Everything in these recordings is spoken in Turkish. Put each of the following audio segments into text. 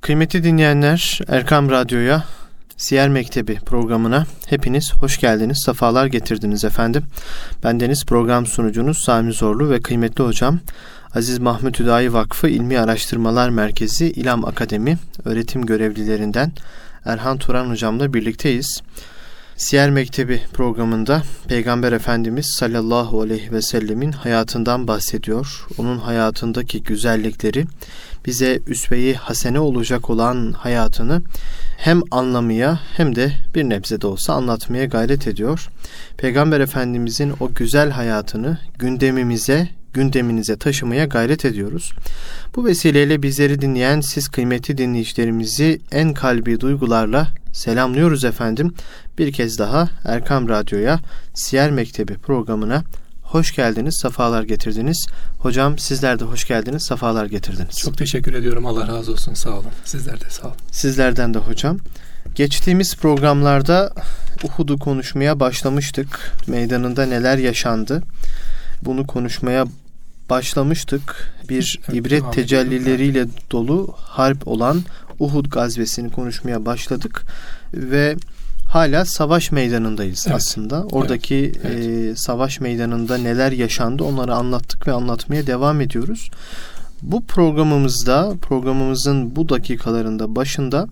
Kıymetli dinleyenler Erkam Radyo'ya Siyer Mektebi programına hepiniz hoş geldiniz, sefalar getirdiniz efendim. Ben Deniz program sunucunuz Sami Zorlu ve kıymetli hocam Aziz Mahmut Hüdayi Vakfı İlmi Araştırmalar Merkezi İlam Akademi öğretim görevlilerinden Erhan Turan hocamla birlikteyiz. Siyer Mektebi programında Peygamber Efendimiz sallallahu aleyhi ve sellemin hayatından bahsediyor. Onun hayatındaki güzellikleri bize üsve-i hasene olacak olan hayatını hem anlamaya hem de bir nebze de olsa anlatmaya gayret ediyor. Peygamber Efendimizin o güzel hayatını gündemimize, gündeminize taşımaya gayret ediyoruz. Bu vesileyle bizleri dinleyen siz kıymetli dinleyicilerimizi en kalbi duygularla selamlıyoruz efendim. Bir kez daha Erkam Radyo'ya Siyer Mektebi programına hoş geldiniz, safalar getirdiniz. Hocam sizler de hoş geldiniz, safalar getirdiniz. Çok teşekkür ediyorum. Allah razı olsun. Sağ olun. Sizler de sağ olun. Sizlerden de hocam. Geçtiğimiz programlarda Uhud'u konuşmaya başlamıştık. Meydanında neler yaşandı? Bunu konuşmaya başlamıştık. Bir evet, ibret tecellileriyle dolu harp olan Uhud gazvesini konuşmaya başladık ve hala savaş meydanındayız evet. aslında. Oradaki evet. Evet. E, savaş meydanında neler yaşandı onları anlattık ve anlatmaya devam ediyoruz. Bu programımızda programımızın bu dakikalarında başında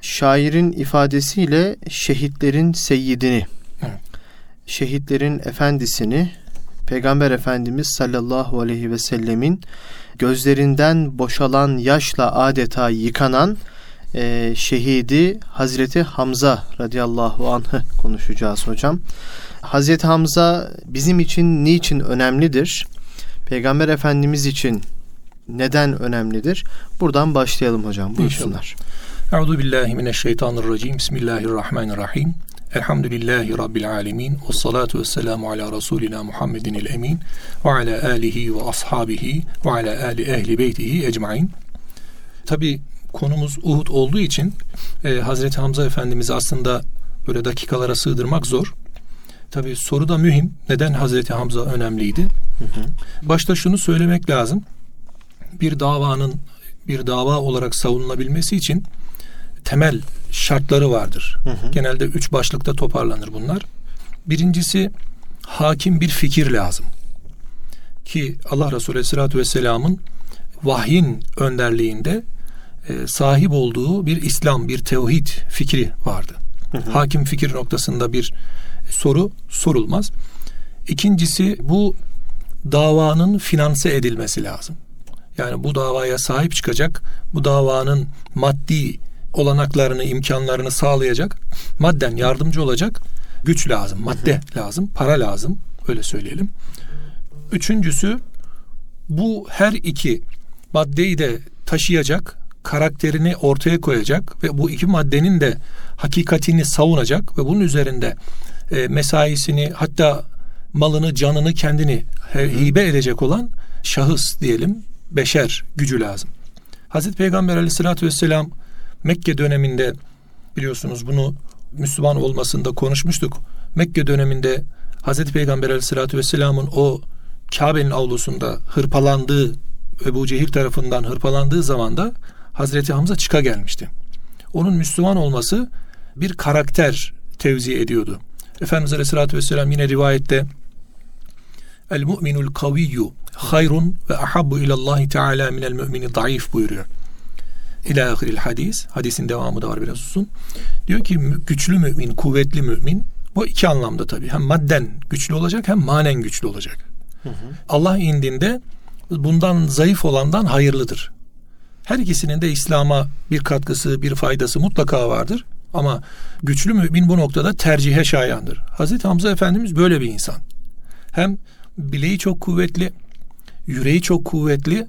şairin ifadesiyle şehitlerin seyyidini, evet. şehitlerin efendisini Peygamber Efendimiz sallallahu aleyhi ve sellemin gözlerinden boşalan yaşla adeta yıkanan e, şehidi Hazreti Hamza radıyallahu anh'ı konuşacağız hocam. Hazreti Hamza bizim için niçin önemlidir? Peygamber Efendimiz için neden önemlidir? Buradan başlayalım hocam. Buyursunlar. Euzu billahi mineşşeytanirracim. Bismillahirrahmanirrahim. Elhamdülillahi Rabbil alemin. Ve salatu ve selamu ala Resulina Muhammedin el emin. Ve ala alihi ve ashabihi ve ala ali ehli beytihi ecmain. Tabi konumuz Uhud olduğu için e, Hazreti Hamza Efendimiz'i aslında böyle dakikalara sığdırmak zor. Tabi soru da mühim. Neden Hazreti Hamza önemliydi? Hı hı. Başta şunu söylemek lazım. Bir davanın bir dava olarak savunulabilmesi için temel şartları vardır. Hı hı. Genelde üç başlıkta toparlanır bunlar. Birincisi hakim bir fikir lazım. Ki Allah Resulü Aleyhisselatü Vesselam'ın vahyin önderliğinde e, sahip olduğu bir İslam, bir tevhid fikri vardı. Hı hı. Hakim fikir noktasında bir soru sorulmaz. İkincisi bu davanın finanse edilmesi lazım. Yani bu davaya sahip çıkacak, bu davanın maddi olanaklarını, imkanlarını sağlayacak, madden yardımcı olacak güç lazım, madde hı hı. lazım, para lazım, öyle söyleyelim. Üçüncüsü bu her iki maddeyi de taşıyacak, karakterini ortaya koyacak ve bu iki maddenin de hakikatini savunacak ve bunun üzerinde e, mesaisini hatta malını, canını, kendini hibe edecek olan şahıs diyelim, beşer gücü lazım. Hazreti Peygamber aleyhissalatü vesselam Mekke döneminde biliyorsunuz bunu Müslüman olmasında konuşmuştuk. Mekke döneminde Hazreti Peygamber aleyhissalatü vesselamın o Kabe'nin avlusunda hırpalandığı Ebu Cehil tarafından hırpalandığı zaman da Hazreti Hamza çıka gelmişti. Onun Müslüman olması bir karakter tevzi ediyordu. Efendimiz Aleyhisselatü Vesselam yine rivayette El mu'minul kaviyyu hayrun ve ahabbu ilallahi teala minel mümini zayıf buyuruyor. İlâ ahiril hadis. Hadisin devamı da var biraz uzun. Diyor ki güçlü mümin, kuvvetli mümin bu iki anlamda tabii. Hem madden güçlü olacak hem manen güçlü olacak. Hı hı. Allah indinde bundan zayıf olandan hayırlıdır. Her ikisinin de İslam'a bir katkısı, bir faydası mutlaka vardır. Ama güçlü mümin bu noktada tercihe şayandır. Hazreti Hamza Efendimiz böyle bir insan. Hem bileği çok kuvvetli, yüreği çok kuvvetli,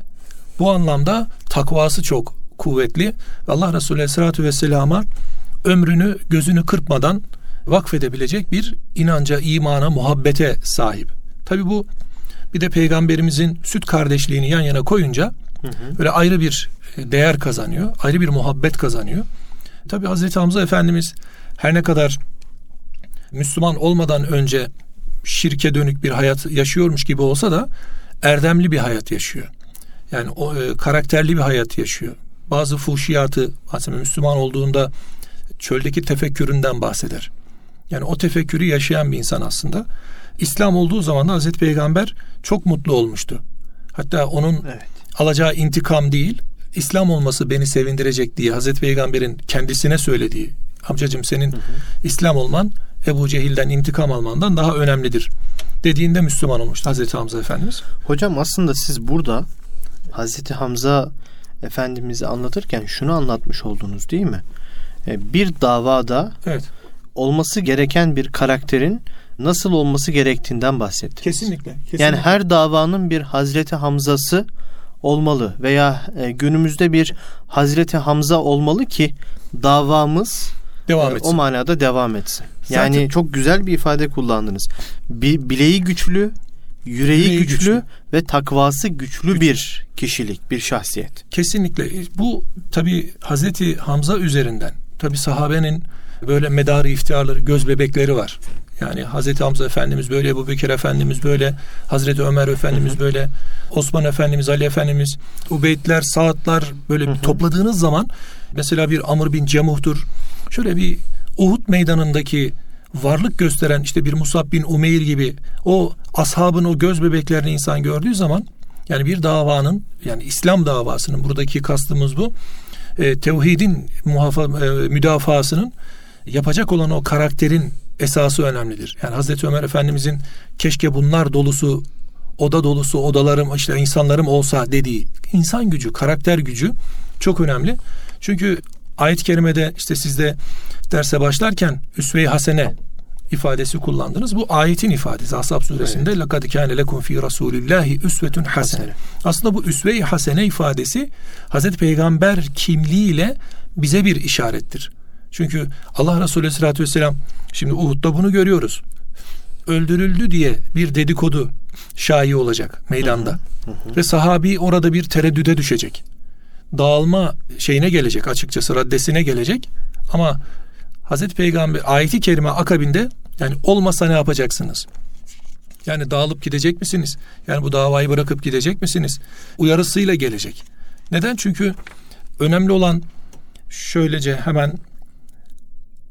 bu anlamda takvası çok kuvvetli. Allah Resulü Aleyhisselatü Vesselam'a ömrünü gözünü kırpmadan vakfedebilecek bir inanca, imana, muhabbete sahip. Tabi bu bir de peygamberimizin süt kardeşliğini yan yana koyunca hı hı. böyle ayrı bir değer kazanıyor. Ayrı bir muhabbet kazanıyor. Tabi Hazreti Hamza Efendimiz her ne kadar Müslüman olmadan önce şirke dönük bir hayat yaşıyormuş gibi olsa da erdemli bir hayat yaşıyor. Yani o e, karakterli bir hayat yaşıyor. Bazı fuhşiyatı mesela Müslüman olduğunda çöldeki tefekküründen bahseder. Yani o tefekkürü yaşayan bir insan aslında. İslam olduğu zaman da Hazreti Peygamber çok mutlu olmuştu. Hatta onun evet. alacağı intikam değil, İslam olması beni sevindirecek diye Hazreti Peygamber'in kendisine söylediği amcacım senin hı hı. İslam olman Ebu Cehil'den intikam almandan daha önemlidir dediğinde Müslüman olmuştu Hazreti Hamza Efendimiz. Hocam aslında siz burada Hazreti Hamza Efendimiz'i anlatırken şunu anlatmış oldunuz değil mi? E, bir davada evet. olması gereken bir karakterin nasıl olması gerektiğinden bahsettiniz. Kesinlikle, kesinlikle. Yani her davanın bir Hazreti Hamza'sı olmalı veya e, günümüzde bir Hazreti Hamza olmalı ki davamız devam etsin. o manada devam etsin. Yani Zaten, çok güzel bir ifade kullandınız. Bir bileği güçlü, yüreği, yüreği güçlü, güçlü ve takvası güçlü Güç. bir kişilik, bir şahsiyet. Kesinlikle. Bu tabi Hazreti Hamza üzerinden tabi sahabenin böyle medarı iftiyarları, göz bebekleri var. Yani Hazreti Hamza Efendimiz böyle, Ebu Bekir Efendimiz böyle, Hazreti Ömer Efendimiz hı hı. böyle, Osman Efendimiz, Ali Efendimiz, Ubeydler, Saatlar böyle hı hı. topladığınız zaman mesela bir Amr bin Cemuh'tur. Şöyle bir Uhud meydanındaki varlık gösteren işte bir Musab bin Umeyr gibi o ashabın o göz bebeklerini insan gördüğü zaman yani bir davanın yani İslam davasının buradaki kastımız bu e, tevhidin muhafa, e, müdafasının yapacak olan o karakterin esası önemlidir. Yani Hazreti Ömer Efendimizin keşke bunlar dolusu oda dolusu odalarım işte insanlarım olsa dediği insan gücü, karakter gücü çok önemli. Çünkü ayet-i kerimede işte sizde derse başlarken üsve-i hasene ifadesi kullandınız. Bu ayetin ifadesi. Ashab suresinde evet. لَقَدْ كَانَ لَكُمْ ف۪ي رَسُولِ اللّٰهِ üsvetun hasene. Aslında bu üsve-i hasene ifadesi Hazreti Peygamber kimliğiyle bize bir işarettir. Çünkü Allah Resulü Aleyhisselatü Vesselam şimdi Uhud'da bunu görüyoruz. Öldürüldü diye bir dedikodu şai olacak meydanda. Hı hı hı. Ve sahabi orada bir tereddüde düşecek. Dağılma şeyine gelecek açıkçası raddesine gelecek. Ama Hazreti Peygamber ayeti kerime akabinde yani olmasa ne yapacaksınız? Yani dağılıp gidecek misiniz? Yani bu davayı bırakıp gidecek misiniz? Uyarısıyla gelecek. Neden? Çünkü önemli olan şöylece hemen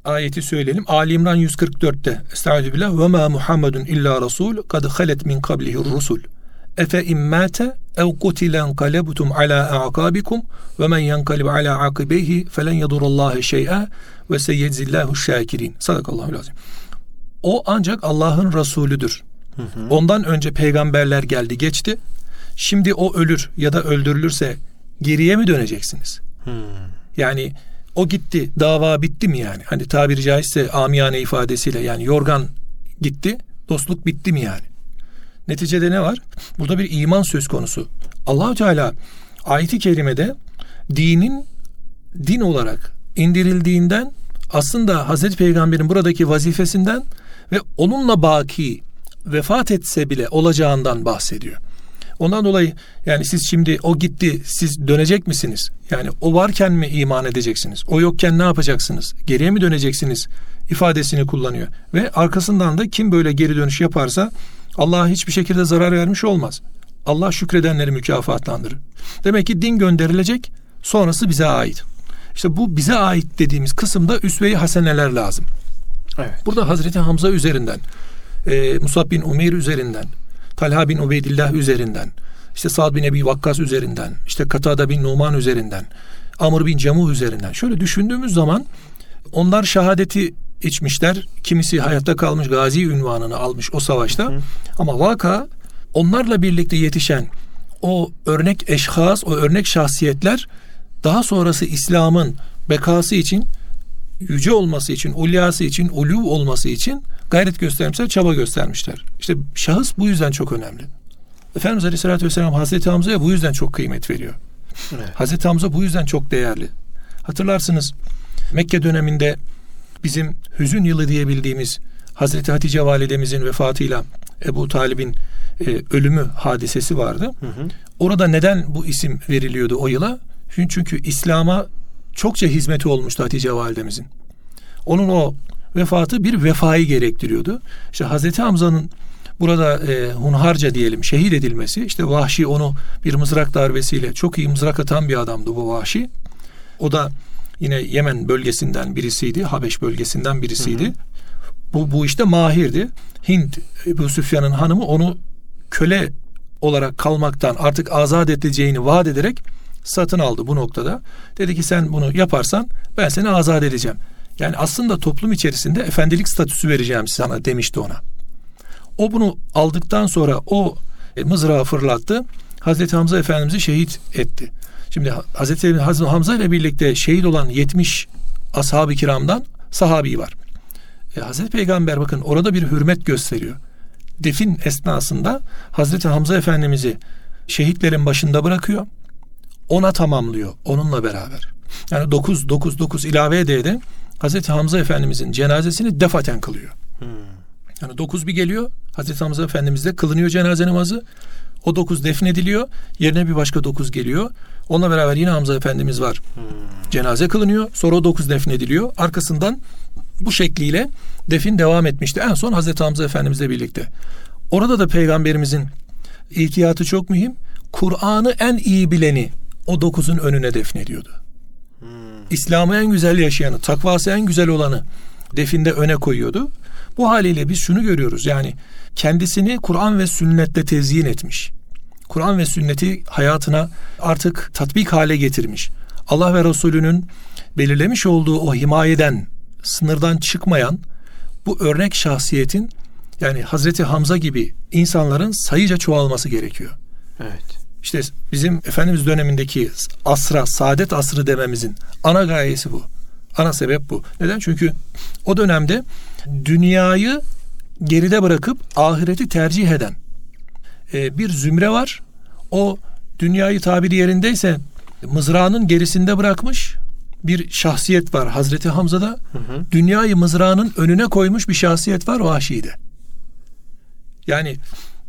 ayeti söyleyelim. Ali İmran 144'te Estaizu billah ve ma Muhammedun illa rasul kad halet min kablihi rusul. Efe immate ev kutilen kalebtum ala a'kabikum ve men yankalib ala akibeyhi felen yadurallahi şey'a ve seyyedzillahu şakirin. Sadakallahu lazim. O ancak Allah'ın Resulüdür. Hı hı. Ondan önce peygamberler geldi geçti. Şimdi o ölür ya da öldürülürse geriye mi döneceksiniz? Hı. Yani o gitti dava bitti mi yani? Hani tabiri caizse amiyane ifadesiyle yani yorgan gitti dostluk bitti mi yani? Neticede ne var? Burada bir iman söz konusu. Allahü Teala ayeti kerimede dinin din olarak indirildiğinden aslında Hazreti Peygamber'in buradaki vazifesinden ve onunla baki vefat etse bile olacağından bahsediyor. Ondan dolayı yani siz şimdi o gitti siz dönecek misiniz? Yani o varken mi iman edeceksiniz? O yokken ne yapacaksınız? Geriye mi döneceksiniz? ifadesini kullanıyor. Ve arkasından da kim böyle geri dönüş yaparsa Allah'a hiçbir şekilde zarar vermiş olmaz. Allah şükredenleri mükafatlandırır. Demek ki din gönderilecek sonrası bize ait. İşte bu bize ait dediğimiz kısımda üsve-i haseneler lazım. Evet. Burada Hazreti Hamza üzerinden, e, Musab bin Umeyr üzerinden, Talha bin Ubeydillah üzerinden, işte Sa'd bin Ebi Vakkas üzerinden, işte Katada bin Numan üzerinden, Amr bin Camu üzerinden. Şöyle düşündüğümüz zaman onlar şehadeti içmişler. Kimisi hayatta kalmış gazi ünvanını almış o savaşta. Hı. Ama vaka onlarla birlikte yetişen o örnek eşhas, o örnek şahsiyetler daha sonrası İslam'ın bekası için yüce olması için, ulyası için, ulu olması için gayret göstermişler, çaba göstermişler. İşte şahıs bu yüzden çok önemli. Efendimiz Aleyhisselatü Vesselam Hazreti Hamza'ya bu yüzden çok kıymet veriyor. Evet. Hazreti Hamza bu yüzden çok değerli. Hatırlarsınız Mekke döneminde bizim hüzün yılı diyebildiğimiz Hazreti Hatice validemizin vefatıyla Ebu Talib'in e, ölümü hadisesi vardı. Hı hı. Orada neden bu isim veriliyordu o yıla? Çünkü İslam'a çokça hizmeti olmuştu Hatice validemizin. Onun o vefatı bir vefayı gerektiriyordu. İşte Hazreti Hamza'nın burada e, hunharca diyelim şehit edilmesi işte Vahşi onu bir mızrak darbesiyle çok iyi mızrak atan bir adamdı bu Vahşi. O da yine Yemen bölgesinden birisiydi. Habeş bölgesinden birisiydi. Hı hı. Bu, bu işte mahirdi. Hint Ebu Süfyan'ın hanımı onu köle olarak kalmaktan artık azat edeceğini vaat ederek satın aldı bu noktada. Dedi ki sen bunu yaparsan ben seni azat edeceğim. Yani aslında toplum içerisinde efendilik statüsü vereceğim sana demişti ona. O bunu aldıktan sonra o e, mızrağı fırlattı. Hazreti Hamza Efendimiz'i şehit etti. Şimdi Hazreti Hamza ile birlikte şehit olan 70 ashab-ı kiramdan sahabi var. E, Hazreti Peygamber bakın orada bir hürmet gösteriyor. Defin esnasında Hazreti Hamza Efendimiz'i şehitlerin başında bırakıyor. Ona tamamlıyor onunla beraber. Yani 9 9 9 ilave ede ede Hazreti Hamza Efendimizin cenazesini defaten kılıyor. Hmm. Yani dokuz bir geliyor. Hazreti Hamza Efendimiz de kılınıyor cenaze namazı. O dokuz defnediliyor. Yerine bir başka dokuz geliyor. Onunla beraber yine Hamza Efendimiz var. Hmm. Cenaze kılınıyor. Sonra o dokuz defnediliyor. Arkasından bu şekliyle defin devam etmişti. En son Hazreti Hamza Efendimizle birlikte. Orada da peygamberimizin ihtiyatı çok mühim. Kur'an'ı en iyi bileni o dokuzun önüne defnediyordu. İslam'ı en güzel yaşayanı, takvası en güzel olanı definde öne koyuyordu. Bu haliyle biz şunu görüyoruz yani kendisini Kur'an ve sünnette tezyin etmiş. Kur'an ve sünneti hayatına artık tatbik hale getirmiş. Allah ve Resulünün belirlemiş olduğu o himayeden, sınırdan çıkmayan bu örnek şahsiyetin yani Hazreti Hamza gibi insanların sayıca çoğalması gerekiyor. Evet. İşte bizim Efendimiz dönemindeki asra, saadet asrı dememizin ana gayesi bu. Ana sebep bu. Neden? Çünkü o dönemde dünyayı geride bırakıp ahireti tercih eden e, bir zümre var. O dünyayı tabiri yerindeyse mızrağının gerisinde bırakmış bir şahsiyet var Hazreti Hamza'da. Hı hı. Dünyayı mızrağının önüne koymuş bir şahsiyet var o Vahşi'de. Yani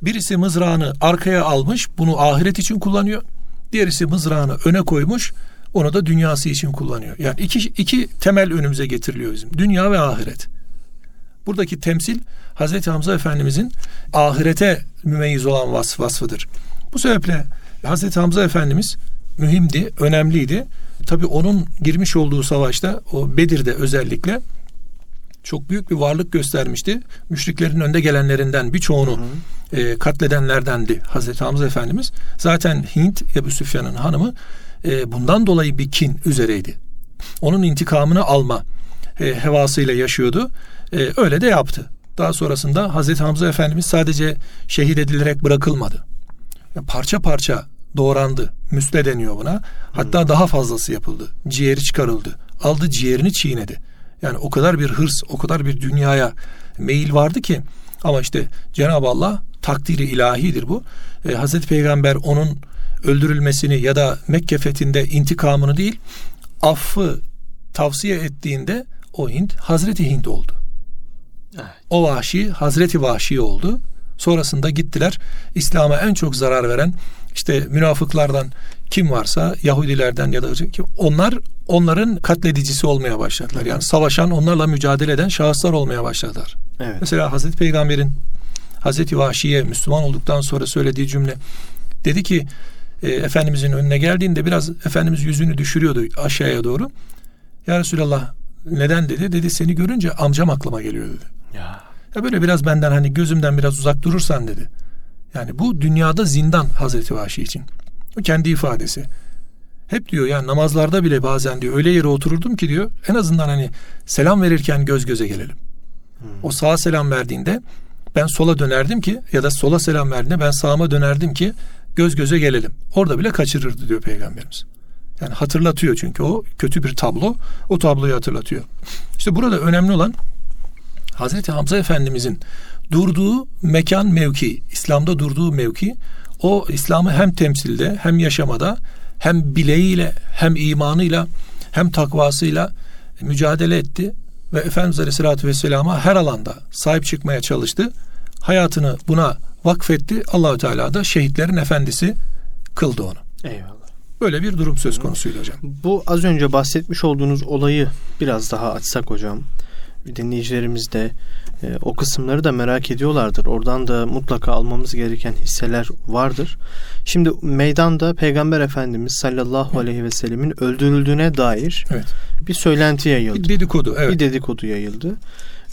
Birisi mızrağını arkaya almış, bunu ahiret için kullanıyor. Diğerisi mızrağını öne koymuş, onu da dünyası için kullanıyor. Yani iki, iki temel önümüze getiriliyor bizim. Dünya ve ahiret. Buradaki temsil Hazreti Hamza Efendimizin ahirete mümeyyiz olan vasf, vasfıdır. Bu sebeple Hazreti Hamza Efendimiz mühimdi, önemliydi. Tabi onun girmiş olduğu savaşta o Bedir'de özellikle çok büyük bir varlık göstermişti. Müşriklerin önde gelenlerinden birçoğunu e, katledenlerdendi Hazreti Hamza Efendimiz. Zaten Hint Ebu Süfyan'ın hanımı e, bundan dolayı bir kin üzereydi. Onun intikamını alma e, hevasıyla yaşıyordu. E, öyle de yaptı. Daha sonrasında Hazreti Hamza Efendimiz sadece şehit edilerek bırakılmadı. Yani parça parça doğrandı. Müsle deniyor buna. Hatta hmm. daha fazlası yapıldı. Ciğeri çıkarıldı. Aldı ciğerini çiğnedi. Yani o kadar bir hırs, o kadar bir dünyaya meyil vardı ki ama işte Cenab-ı Allah takdiri ilahidir bu. E, Hazreti Peygamber onun öldürülmesini ya da Mekke fethinde intikamını değil affı tavsiye ettiğinde o Hint Hazreti Hint oldu. Evet. O vahşi Hazreti Vahşi oldu. Sonrasında gittiler İslam'a en çok zarar veren işte münafıklardan kim varsa Yahudilerden ya da onlar onların katledicisi olmaya başladılar. Yani savaşan onlarla mücadele eden şahıslar olmaya başladılar. Evet. Mesela Hazreti Peygamber'in Hazreti Vahşi'ye Müslüman olduktan sonra söylediği cümle dedi ki e, Efendimizin önüne geldiğinde biraz Efendimiz yüzünü düşürüyordu aşağıya doğru. Ya Resulallah neden dedi? Dedi seni görünce amcam aklıma geliyor dedi. Ya. ya böyle biraz benden hani gözümden biraz uzak durursan dedi. Yani bu dünyada zindan Hazreti Vahşi için. O kendi ifadesi. Hep diyor yani namazlarda bile bazen diyor öyle yere otururdum ki diyor en azından hani selam verirken göz göze gelelim. Hmm. O sağa selam verdiğinde ben sola dönerdim ki ya da sola selam verdiğinde ben sağıma dönerdim ki göz göze gelelim. Orada bile kaçırırdı diyor peygamberimiz. Yani hatırlatıyor çünkü o kötü bir tablo. O tabloyu hatırlatıyor. İşte burada önemli olan Hazreti Hamza Efendimizin durduğu mekan mevki, İslam'da durduğu mevki o İslam'ı hem temsilde hem yaşamada hem bileğiyle hem imanıyla hem takvasıyla mücadele etti ve Efendimiz Aleyhisselatü Vesselam'a her alanda sahip çıkmaya çalıştı. Hayatını buna vakfetti. Allahü Teala da şehitlerin efendisi kıldı onu. Eyvallah. Böyle bir durum söz konusuydu hocam. Bu az önce bahsetmiş olduğunuz olayı biraz daha açsak hocam. Dinleyicilerimiz de e, o kısımları da merak ediyorlardır. Oradan da mutlaka almamız gereken hisseler vardır. Şimdi meydanda Peygamber Efendimiz sallallahu aleyhi ve sellemin öldürüldüğüne dair evet. bir söylenti yayıldı. Bir dedikodu, evet. Bir dedikodu yayıldı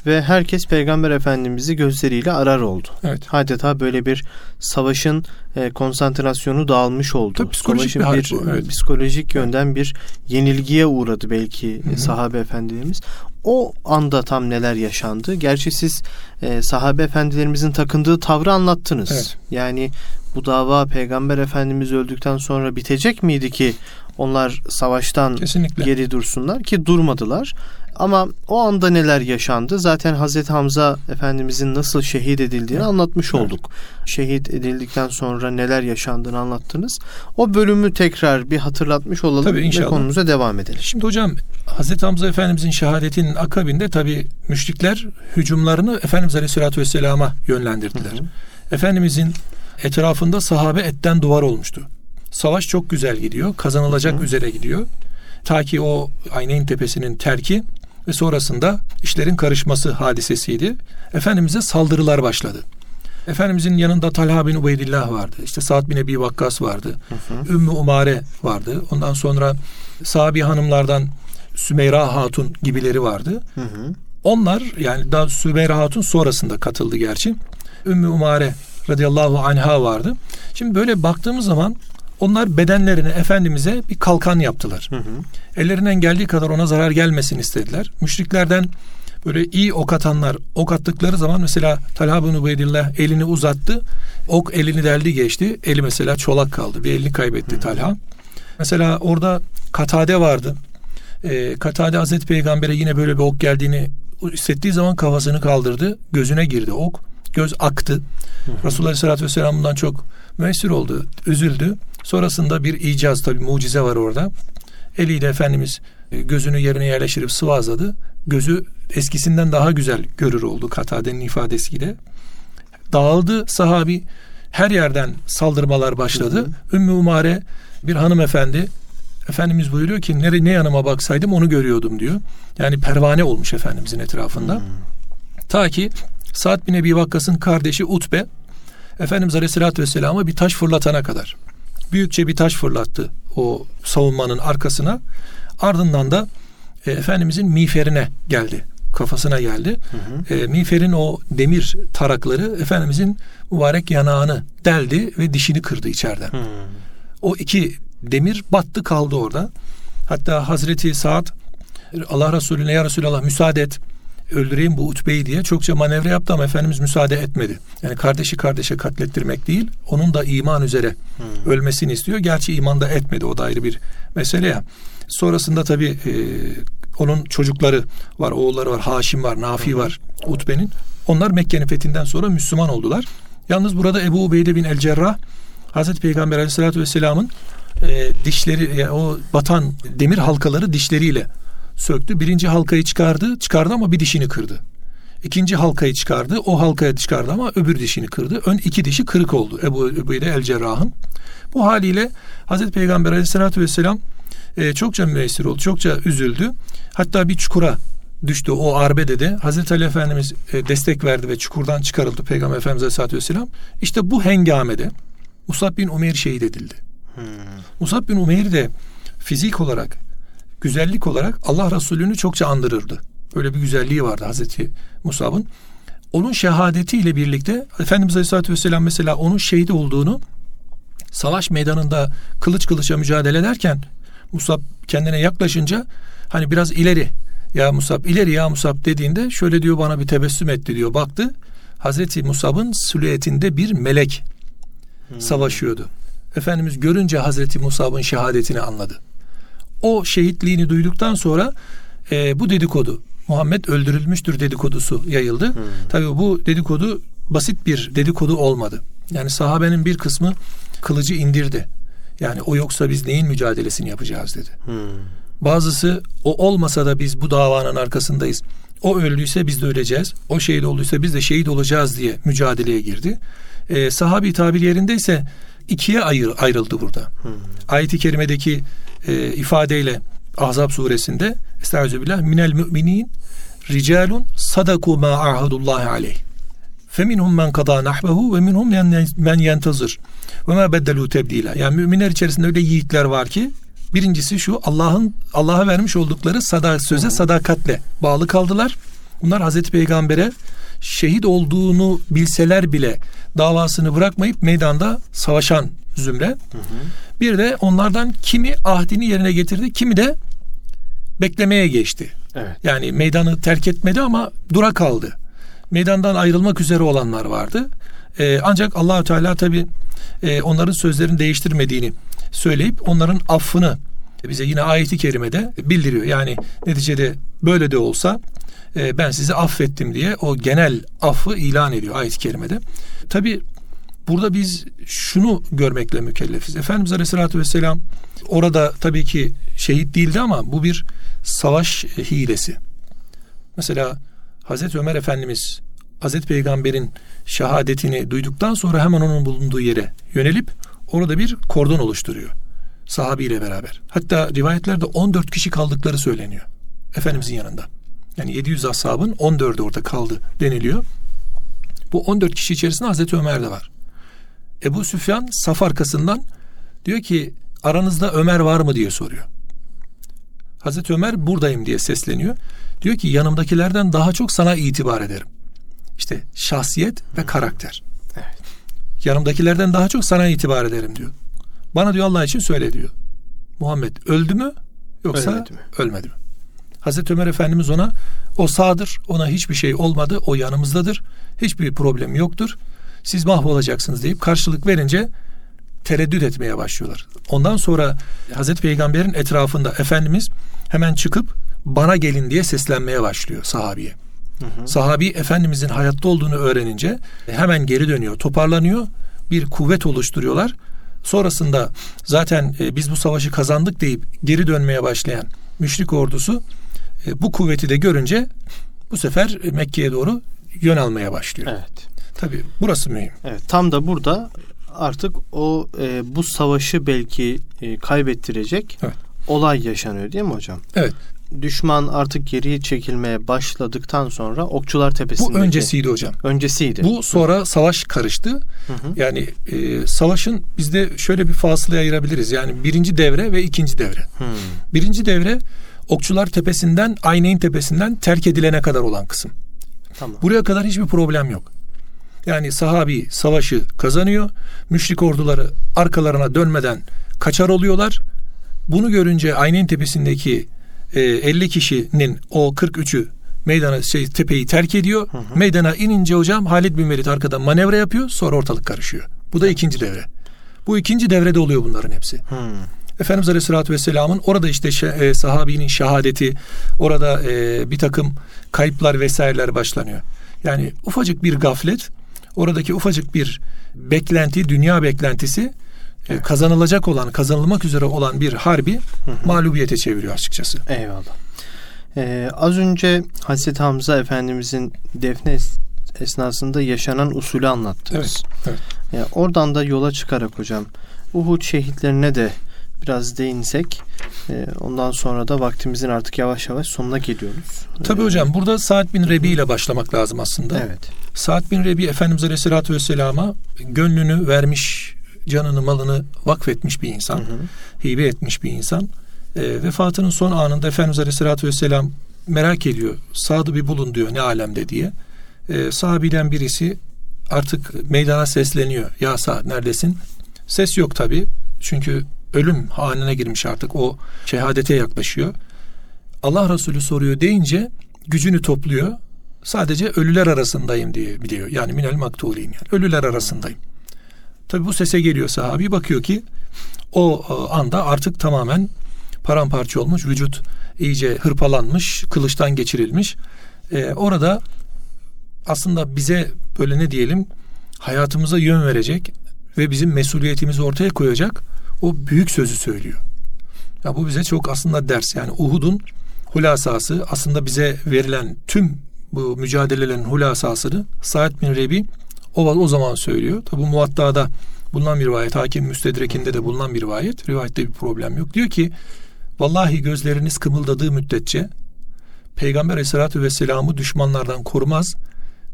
ve herkes Peygamber Efendimiz'i gözleriyle arar oldu. Evet. Adeta böyle bir savaşın e, konsantrasyonu dağılmış oldu. Tabii psikolojik savaşın bir, bir evet. psikolojik yönden bir yenilgiye uğradı belki Hı-hı. sahabe efendilerimiz. O anda tam neler yaşandı? Gerçi siz e, sahabe efendilerimizin takındığı tavrı anlattınız. Evet. Yani bu dava Peygamber Efendimiz öldükten sonra bitecek miydi ki onlar savaştan Kesinlikle. geri dursunlar ki durmadılar. Ama o anda neler yaşandı? Zaten Hazreti Hamza Efendimizin nasıl şehit edildiğini evet. anlatmış evet. olduk. Şehit edildikten sonra neler yaşandığını anlattınız. O bölümü tekrar bir hatırlatmış olalım tabii, inşallah. ve konumuza devam edelim. Şimdi hocam Hazreti Hamza Efendimizin şehadetinin akabinde tabi müşrikler hücumlarını Efendimiz Aleyhisselatü Vesselam'a yönlendirdiler. Hı hı. Efendimizin etrafında sahabe etten duvar olmuştu. Savaş çok güzel gidiyor. Kazanılacak hı üzere gidiyor. Ta ki o Ayneyn Tepesi'nin terki ve sonrasında işlerin karışması hadisesiydi. Efendimiz'e saldırılar başladı. Efendimizin yanında Talha bin Ubeydillah vardı. İşte Sa'd bin Ebi Vakkas vardı. Hı hı. Ümmü Umare vardı. Ondan sonra sahabi hanımlardan Sümeyra Hatun gibileri vardı. Hı hı. Onlar yani daha Sümeyra Hatun sonrasında katıldı gerçi. Ümmü Umare radıyallahu anha vardı. Şimdi böyle baktığımız zaman onlar bedenlerine Efendimiz'e bir kalkan yaptılar. Hı hı. Ellerinden geldiği kadar ona zarar gelmesin istediler. Müşriklerden böyle iyi ok atanlar ok attıkları zaman mesela Talha bin Ubeydillah elini uzattı. Ok elini deldi geçti. Eli mesela çolak kaldı. Bir elini kaybetti hı hı. Talha. Mesela orada Katade vardı. Ee, Katade Hazreti Peygamber'e yine böyle bir ok geldiğini hissettiği zaman kafasını kaldırdı. Gözüne girdi ok. Göz aktı. Hı hı. Resulullah Aleyhisselatü Vesselam bundan çok müessir oldu. Üzüldü. Sonrasında bir icaz tabi mucize var orada. Eliyle Efendimiz e, gözünü yerine yerleştirip sıvazladı. Gözü eskisinden daha güzel görür oldu Katade'nin ifadesiyle. Dağıldı sahabi. Her yerden saldırmalar başladı. Hı hı. Ümmü Umare bir hanımefendi Efendimiz buyuruyor ki nere ne yanıma baksaydım onu görüyordum diyor. Yani pervane olmuş Efendimizin etrafında. Hmm. Ta ki Sa'd bin Ebi Vakkas'ın kardeşi Utbe Efendimiz Aleyhisselatü Vesselam'a bir taş fırlatana kadar büyükçe bir taş fırlattı o savunmanın arkasına. Ardından da e, Efendimizin miğferine geldi. Kafasına geldi. Hı hı. E, miğferin o demir tarakları Efendimizin mübarek yanağını deldi ve dişini kırdı içeriden. Hı. O iki demir battı kaldı orada. Hatta Hazreti Saad Allah Resulüne ya Resulallah müsaade et öldüreyim bu Utbe'yi diye çokça manevra yaptı ama Efendimiz müsaade etmedi. Yani kardeşi kardeşe katlettirmek değil, onun da iman üzere hmm. ölmesini istiyor. Gerçi iman da etmedi, o da ayrı bir mesele ya. Sonrasında tabii e, onun çocukları var, oğulları var, Haşim var, Nafi hmm. var Utbe'nin. Onlar Mekke'nin fethinden sonra Müslüman oldular. Yalnız burada Ebu Ubeyde bin El Cerrah Hazreti Peygamber Aleyhisselatü Vesselam'ın e, dişleri, yani o batan demir halkaları dişleriyle söktü. Birinci halkayı çıkardı. Çıkardı ama bir dişini kırdı. İkinci halkayı çıkardı. O halkaya çıkardı ama öbür dişini kırdı. Ön iki dişi kırık oldu Ebu Übeyde el Cerrah'ın. Bu haliyle Hazreti Peygamber aleyhissalatü vesselam e, çokça müessir oldu. Çokça üzüldü. Hatta bir çukura düştü o arbede de Hazreti Ali Efendimiz e, destek verdi ve çukurdan çıkarıldı Peygamber Efendimiz Aleyhisselatü Vesselam. İşte bu hengamede Musab bin Umeyr şehit edildi. Hmm. Musab bin Umeyr de fizik olarak güzellik olarak Allah Resulü'nü çokça andırırdı. Öyle bir güzelliği vardı Hazreti Musab'ın. Onun şehadetiyle birlikte Efendimiz Aleyhisselatü Vesselam mesela onun şehit olduğunu savaş meydanında kılıç kılıça mücadele ederken Musab kendine yaklaşınca hani biraz ileri ya Musab ileri ya Musab dediğinde şöyle diyor bana bir tebessüm etti diyor. Baktı Hazreti Musab'ın silüetinde bir melek hmm. savaşıyordu. Efendimiz görünce Hazreti Musab'ın şehadetini anladı o şehitliğini duyduktan sonra e, bu dedikodu Muhammed öldürülmüştür dedikodusu yayıldı. Hmm. Tabii bu dedikodu basit bir dedikodu olmadı. Yani sahabenin bir kısmı kılıcı indirdi. Yani o yoksa biz neyin mücadelesini yapacağız dedi. Hmm. Bazısı o olmasa da biz bu davanın arkasındayız. O öldüyse biz de öleceğiz. O şehit olduysa biz de şehit olacağız diye mücadeleye girdi. E, sahabi tabir yerindeyse ikiye ayrı, ayrıldı burada. Hmm. Ayet-i kerimedeki e, ifadeyle Ahzab suresinde Estağfirullah minel müminin ricalun sadaku ma ahadullah aleyh. Feminhum men kada nahbehu ve minhum men yentazır. Ve ma beddelu tebdila. Yani müminler içerisinde öyle yiğitler var ki birincisi şu Allah'ın Allah'a vermiş oldukları sada, söze sadakatle bağlı kaldılar. Bunlar Hazreti Peygamber'e şehit olduğunu bilseler bile davasını bırakmayıp meydanda savaşan zümre. Hı hı. Bir de onlardan kimi ahdini yerine getirdi, kimi de beklemeye geçti. Evet. Yani meydanı terk etmedi ama dura kaldı. Meydandan ayrılmak üzere olanlar vardı. Ee, ancak Allahü Teala tabi e, onların sözlerini değiştirmediğini söyleyip onların affını bize yine ayeti kerimede bildiriyor. Yani neticede böyle de olsa e, ben sizi affettim diye o genel affı ilan ediyor ayet-i kerimede. Tabi burada biz şunu görmekle mükellefiz. Efendimiz Aleyhisselatü Vesselam orada tabii ki şehit değildi ama bu bir savaş hilesi. Mesela Hazreti Ömer Efendimiz Hazreti Peygamber'in şehadetini duyduktan sonra hemen onun bulunduğu yere yönelip orada bir kordon oluşturuyor. Sahabiyle beraber. Hatta rivayetlerde 14 kişi kaldıkları söyleniyor. Efendimizin yanında. Yani 700 ashabın 14'ü orada kaldı deniliyor. Bu 14 kişi içerisinde Hazreti Ömer de var. Ebu Süfyan saf arkasından diyor ki aranızda Ömer var mı diye soruyor. Hazreti Ömer buradayım diye sesleniyor. Diyor ki yanımdakilerden daha çok sana itibar ederim. İşte şahsiyet ve karakter. Yanımdakilerden daha çok sana itibar ederim diyor. Bana diyor Allah için söyle diyor. Muhammed öldü mü yoksa ölmedi mi? Ölmedi mi? Hazreti Ömer Efendimiz ona o sağdır, ona hiçbir şey olmadı, o yanımızdadır, hiçbir problem yoktur. Siz mahvolacaksınız deyip karşılık verince tereddüt etmeye başlıyorlar. Ondan sonra Hazreti Peygamber'in etrafında Efendimiz hemen çıkıp bana gelin diye seslenmeye başlıyor sahabiye. Hı hı. Sahabi Efendimizin hayatta olduğunu öğrenince hemen geri dönüyor, toparlanıyor, bir kuvvet oluşturuyorlar. Sonrasında zaten e, biz bu savaşı kazandık deyip geri dönmeye başlayan müşrik ordusu e, bu kuvveti de görünce bu sefer Mekke'ye doğru yön almaya başlıyor. Evet. Tabii burası mühim. Evet, tam da burada artık o e, bu savaşı belki e, kaybettirecek evet. olay yaşanıyor değil mi hocam? Evet. Düşman artık geriye çekilmeye başladıktan sonra Okçular Tepesi'ndeki... Bu öncesiydi hocam. Öncesiydi. Bu sonra hı. savaş karıştı. Hı hı. Yani e, savaşın bizde şöyle bir fasılaya ayırabiliriz. Yani birinci devre ve ikinci devre. Hı. Birinci devre Okçular Tepesi'nden Ayneyn Tepesi'nden terk edilene kadar olan kısım. Tamam. Buraya kadar hiçbir problem yok. Yani sahabi savaşı kazanıyor. Müşrik orduları arkalarına dönmeden kaçar oluyorlar. Bunu görünce Aynen Tepesi'ndeki e, 50 kişinin o 43'ü meydana şey tepeyi terk ediyor. Hı hı. Meydana inince hocam Halid bin Velid arkada manevra yapıyor. Sonra ortalık karışıyor. Bu da ikinci devre. Bu ikinci devrede oluyor bunların hepsi. Hı. Efendimiz Aleyhisselatü Vesselam'ın orada işte e, sahabinin şehadeti, orada e, bir takım kayıplar vesaireler başlanıyor. Yani ufacık bir gaflet oradaki ufacık bir beklenti, dünya beklentisi e, evet. kazanılacak olan, kazanılmak üzere olan bir harbi hı hı. mağlubiyete çeviriyor açıkçası. Eyvallah. Ee, az önce Hazreti Hamza Efendimizin defne esnasında yaşanan usulü anlattınız. Evet, evet. Yani oradan da yola çıkarak hocam Uhud şehitlerine de biraz değinsek e, ondan sonra da vaktimizin artık yavaş yavaş sonuna geliyoruz. Tabi ee, hocam burada Saad bin Rebi ile başlamak lazım aslında. Evet. Saad bin Rebi Efendimiz Aleyhisselatü Vesselam'a gönlünü vermiş, canını malını vakfetmiş bir insan. Hı hı. Hibe etmiş bir insan. E, vefatının son anında Efendimiz Aleyhisselatü Vesselam merak ediyor. Sad'ı bir bulun diyor ne alemde diye. E, sahabiden birisi artık meydana sesleniyor. Ya Sa'd neredesin? Ses yok tabi. Çünkü ölüm haline girmiş artık. O şehadete yaklaşıyor. Allah Resulü soruyor deyince gücünü topluyor. Sadece ölüler arasındayım diye biliyor. Yani minel maktulin yani. Ölüler arasındayım. Tabi bu sese geliyor sahabi bakıyor ki o e, anda artık tamamen paramparça olmuş. Vücut iyice hırpalanmış, kılıçtan geçirilmiş. Ee, orada aslında bize böyle ne diyelim hayatımıza yön verecek ve bizim mesuliyetimizi ortaya koyacak o büyük sözü söylüyor. Ya bu bize çok aslında ders. Yani Uhud'un hulasası aslında bize verilen tüm bu mücadelelerin hulasasını Sa'd bin Rebi o, o zaman söylüyor. Tabi bu muvatta'da bulunan bir rivayet. Hakim Müstedrek'inde de bulunan bir rivayet. Rivayette bir problem yok. Diyor ki vallahi gözleriniz kımıldadığı müddetçe Peygamber aleyhissalatü vesselam'ı düşmanlardan korumaz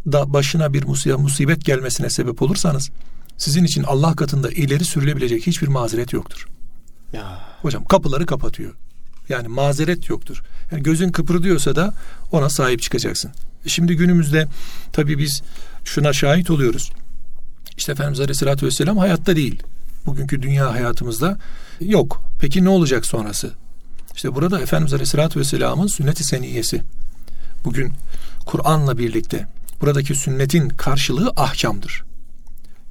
da başına bir musibet gelmesine sebep olursanız sizin için Allah katında ileri sürülebilecek hiçbir mazeret yoktur. Ya. Hocam kapıları kapatıyor. Yani mazeret yoktur. Yani gözün kıpırdıyorsa da ona sahip çıkacaksın. Şimdi günümüzde tabii biz şuna şahit oluyoruz. İşte Efendimiz Aleyhisselatü Vesselam hayatta değil. Bugünkü dünya hayatımızda yok. Peki ne olacak sonrası? İşte burada Efendimiz Aleyhisselatü Vesselam'ın sünnet-i seniyesi. Bugün Kur'an'la birlikte buradaki sünnetin karşılığı ahkamdır.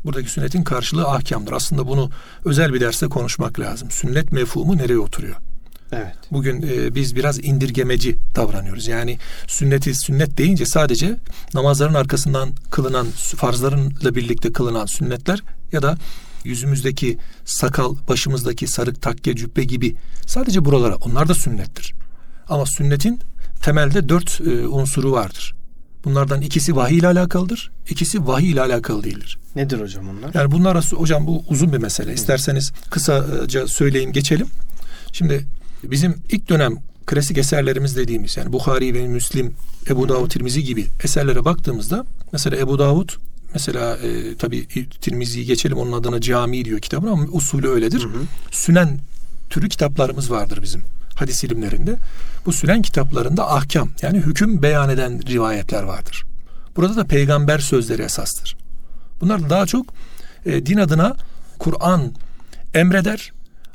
Buradaki sünnetin karşılığı ahkamdır. Aslında bunu özel bir derste konuşmak lazım. Sünnet mefhumu nereye oturuyor? Evet. Bugün e, biz biraz indirgemeci davranıyoruz. Yani sünneti sünnet deyince sadece namazların arkasından kılınan farzlarınla birlikte kılınan sünnetler ya da yüzümüzdeki sakal, başımızdaki sarık, takke, cübbe gibi sadece buralara onlar da sünnettir. Ama sünnetin temelde dört e, unsuru vardır. Bunlardan ikisi vahiy ile alakalıdır, ikisi vahiy ile alakalı değildir. Nedir hocam onlar? Yani bunlar hocam bu uzun bir mesele. İsterseniz kısaca söyleyeyim geçelim. Şimdi bizim ilk dönem klasik eserlerimiz dediğimiz yani Bukhari ve Müslim, Ebu Davud, Tirmizi gibi eserlere baktığımızda mesela Ebu Davud mesela e, tabi Tirmizi'yi geçelim onun adına cami diyor kitabın ama usulü öyledir. Hı hı. Sünen türü kitaplarımız vardır bizim hadis ilimlerinde. Bu sünen kitaplarında ahkam yani hüküm beyan eden rivayetler vardır. Burada da peygamber sözleri esastır. Bunlar daha çok e, din adına Kur'an emreder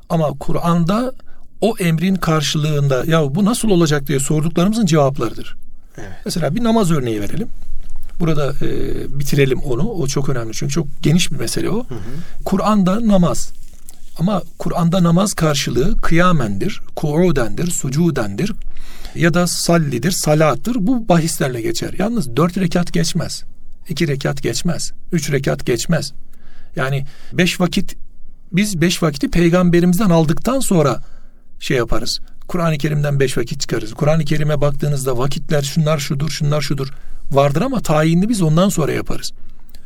ama Kur'an'da o emrin karşılığında ya bu nasıl olacak diye sorduklarımızın cevaplarıdır. Evet. Mesela bir namaz örneği verelim. Burada e, bitirelim onu. O çok önemli çünkü çok geniş bir mesele o. Kur'an'da namaz. Ama Kur'an'da namaz karşılığı kıyamendir, kuudendir, sucudendir ya da sallidir, salattır. Bu bahislerle geçer. Yalnız dört rekat geçmez. iki rekat geçmez. Üç rekat geçmez. Yani beş vakit biz beş vakiti peygamberimizden aldıktan sonra şey yaparız. Kur'an-ı Kerim'den beş vakit çıkarız. Kur'an-ı Kerim'e baktığınızda vakitler şunlar şudur, şunlar şudur vardır ama tayinini biz ondan sonra yaparız.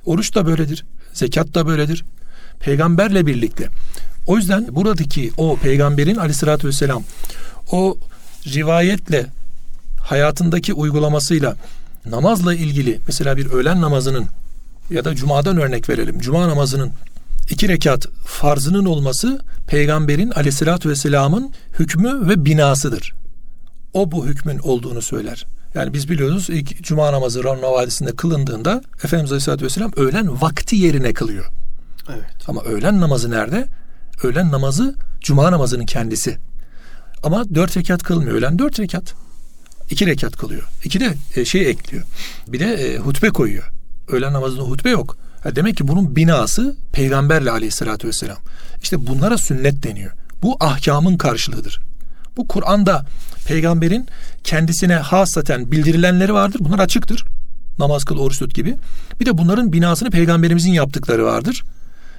Oruç da böyledir. Zekat da böyledir. Peygamberle birlikte. O yüzden buradaki o peygamberin aleyhissalatü vesselam o rivayetle hayatındaki uygulamasıyla namazla ilgili mesela bir öğlen namazının ya da cumadan örnek verelim. Cuma namazının iki rekat farzının olması peygamberin aleyhissalatü vesselamın hükmü ve binasıdır. O bu hükmün olduğunu söyler. Yani biz biliyoruz ilk cuma namazı Ranna Vadisi'nde kılındığında Efendimiz Aleyhisselatü Vesselam öğlen vakti yerine kılıyor. Evet. Ama öğlen namazı nerede? Öğlen namazı cuma namazının kendisi. Ama dört rekat kılmıyor. Öğlen dört rekat. iki rekat kılıyor. İki de e, şey ekliyor. Bir de e, hutbe koyuyor. Öğlen namazında hutbe yok. Ha demek ki bunun binası peygamberle aleyhissalatü vesselam. İşte bunlara sünnet deniyor. Bu ahkamın karşılığıdır. Bu Kur'an'da peygamberin kendisine hasaten bildirilenleri vardır. Bunlar açıktır. Namaz kıl, oruç tut gibi. Bir de bunların binasını peygamberimizin yaptıkları vardır.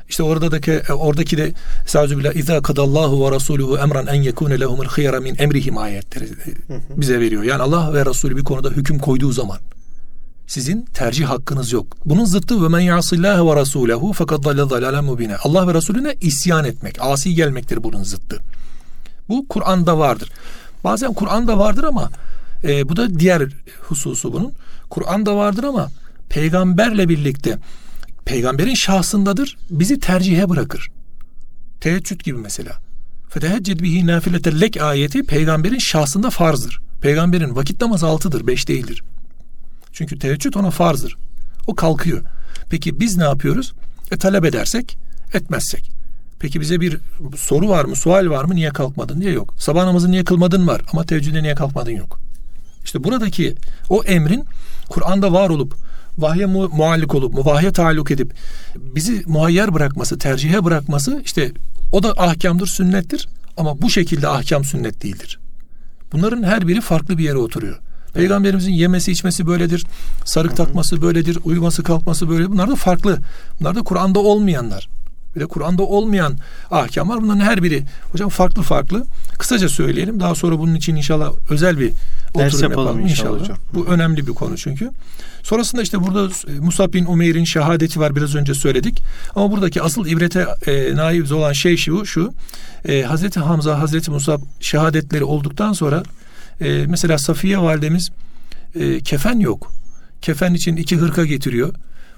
İşte oradaki e, oradaki de Estağfirullah İza kadallahu ve rasuluhu emran en yekune lehumul khiyara min emrihim ayetleri bize veriyor. Yani Allah ve Resulü bir konuda hüküm koyduğu zaman sizin tercih hakkınız yok. Bunun zıttı ve men yasillahi ve rasulehu fakat dalle dalalen mubine. Allah ve Resulüne isyan etmek, asi gelmektir bunun zıttı. Bu Kur'an'da vardır. Bazen Kur'an'da vardır ama e, bu da diğer hususu bunun. Kur'an'da vardır ama peygamberle birlikte peygamberin şahsındadır. Bizi tercihe bırakır. Teheccüd gibi mesela. Fetehecced bihi nafilete lek ayeti peygamberin şahsında farzdır. Peygamberin vakit namazı altıdır, beş değildir. Çünkü teheccüd ona farzdır. O kalkıyor. Peki biz ne yapıyoruz? E talep edersek, etmezsek. Peki bize bir soru var mı, sual var mı, niye kalkmadın diye yok. Sabah namazı niye kılmadın var ama teheccüde niye kalkmadın yok. İşte buradaki o emrin Kur'an'da var olup vahye mu- muallik olup vahye taalluk edip bizi muhayyer bırakması, tercihe bırakması işte o da ahkamdır, sünnettir ama bu şekilde ahkam sünnet değildir. Bunların her biri farklı bir yere oturuyor. Peygamberimizin yemesi içmesi böyledir. Sarık takması böyledir. Uyuması kalkması böyle. Bunlar da farklı. Bunlar da Kur'an'da olmayanlar. Bir de Kur'an'da olmayan ahkam var. Bunların her biri hocam farklı farklı. Kısaca söyleyelim. Daha sonra bunun için inşallah özel bir Ders oturum yapalım, yapalım inşallah. inşallah. Hocam. Bu önemli bir konu çünkü. Sonrasında işte burada e, Musab bin Umeyr'in şehadeti var biraz önce söyledik. Ama buradaki asıl ibrete e, naib olan şey şu, şu e, Hazreti Hamza, Hazreti Musab şehadetleri olduktan sonra E, mesela Safiye validemiz e, kefen yok. Kefen için iki hırka getiriyor.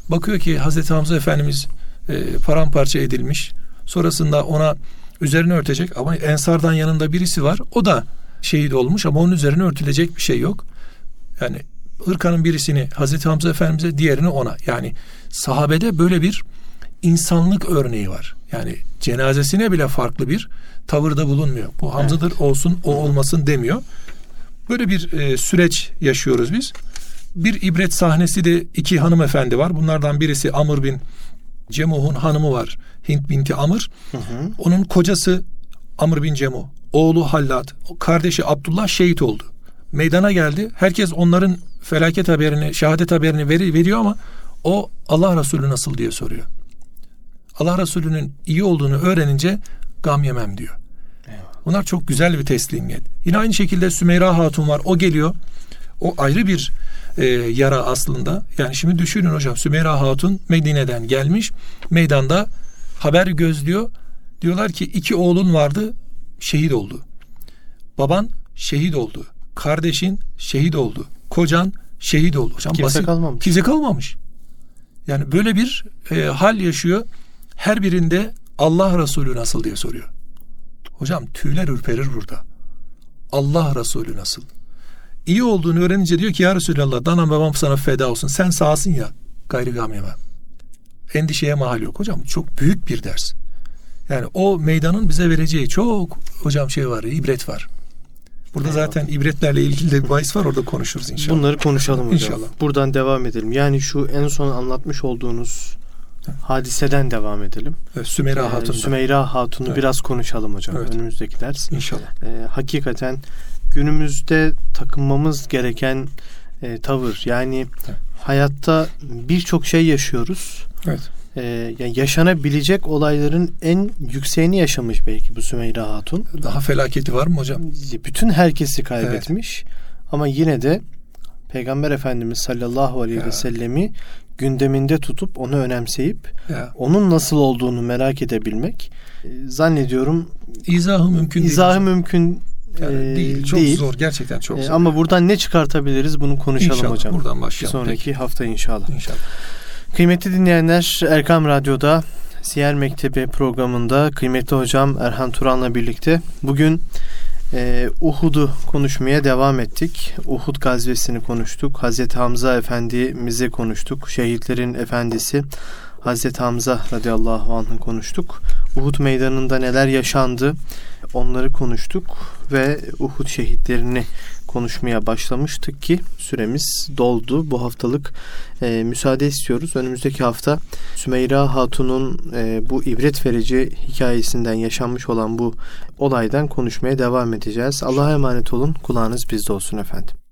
Bakıyor ki Hazreti Hamza Efendimiz e, paramparça edilmiş. Sonrasında ona üzerine örtecek ama Ensardan yanında birisi var. O da şehit olmuş ama onun üzerine örtülecek bir şey yok. Yani hırkanın birisini Hazreti Hamza Efendimiz'e diğerini ona. Yani sahabede böyle bir insanlık örneği var. Yani cenazesine bile farklı bir tavırda bulunmuyor. Bu Hamza'dır evet. olsun o olmasın demiyor. Böyle bir e, süreç yaşıyoruz biz. Bir ibret sahnesi de iki hanımefendi var. Bunlardan birisi Amr bin Cemuh'un hanımı var. Hint binti Amr. Hı hı. Onun kocası Amr bin Cemuh. Oğlu Hallad. Kardeşi Abdullah şehit oldu. Meydana geldi. Herkes onların felaket haberini, şehadet haberini veri, veriyor ama o Allah Resulü nasıl diye soruyor. Allah Resulü'nün iyi olduğunu öğrenince gam yemem diyor. Bunlar çok güzel bir teslimiyet. Yine aynı şekilde Sümeyra Hatun var. O geliyor. O ayrı bir e, yara aslında. Yani şimdi düşünün hocam Sümeyra Hatun Medine'den gelmiş. Meydanda haber gözlüyor. Diyorlar ki iki oğlun vardı şehit oldu. Baban şehit oldu. Kardeşin şehit oldu. Kocan şehit oldu. Hocam kimse basit, kalmamış. Kimse kalmamış. Yani böyle bir e, hal yaşıyor. Her birinde Allah Resulü nasıl diye soruyor. Hocam tüyler ürperir burada. Allah Resulü nasıl? İyi olduğunu öğrenince diyor ki ya Resulallah danam babam sana feda olsun. Sen sağsın ya gayrı gam yemem. Endişeye mahal yok. Hocam çok büyük bir ders. Yani o meydanın bize vereceği çok hocam şey var, ibret var. Burada Eyvallah. zaten ibretlerle ilgili de bir bahis var orada konuşuruz inşallah. Bunları konuşalım hocam. İnşallah. Buradan devam edelim. Yani şu en son anlatmış olduğunuz hadiseden devam edelim. Evet, Sümeyra ee, Hatun. Sümeyra Hatun'u evet. biraz konuşalım hocam evet. önümüzdeki ders. İnşallah. Ee, hakikaten günümüzde takınmamız gereken e, tavır yani evet. hayatta birçok şey yaşıyoruz. Evet. Ee, yani yaşanabilecek olayların en yükseğini yaşamış belki bu Sümeyra Hatun. Daha felaketi var mı hocam? Bütün herkesi kaybetmiş. Evet. Ama yine de Peygamber Efendimiz sallallahu aleyhi ve sellemi gündeminde tutup onu önemseyip ya. onun nasıl olduğunu merak edebilmek e, zannediyorum izahı mümkün izahı değil. mümkün yani e, değil. Çok değil. zor. Gerçekten çok e, zor. Ama buradan ne çıkartabiliriz bunu konuşalım inşallah, hocam. Buradan başlayalım. Bir sonraki Peki. hafta inşallah. İnşallah. Kıymetli dinleyenler Erkam Radyo'da Siyer Mektebi programında kıymetli hocam Erhan Turan'la birlikte bugün e, Uhud'u konuşmaya devam ettik. Uhud gazvesini konuştuk. Hazreti Hamza Efendimiz'i konuştuk. Şehitlerin efendisi Hazreti Hamza radıyallahu anh'ı konuştuk. Uhud meydanında neler yaşandı onları konuştuk ve Uhud şehitlerini konuşmaya başlamıştık ki süremiz doldu. Bu haftalık e, müsaade istiyoruz. Önümüzdeki hafta Sümeyra Hatun'un e, bu ibret verici hikayesinden yaşanmış olan bu olaydan konuşmaya devam edeceğiz. Allah'a emanet olun. Kulağınız bizde olsun efendim.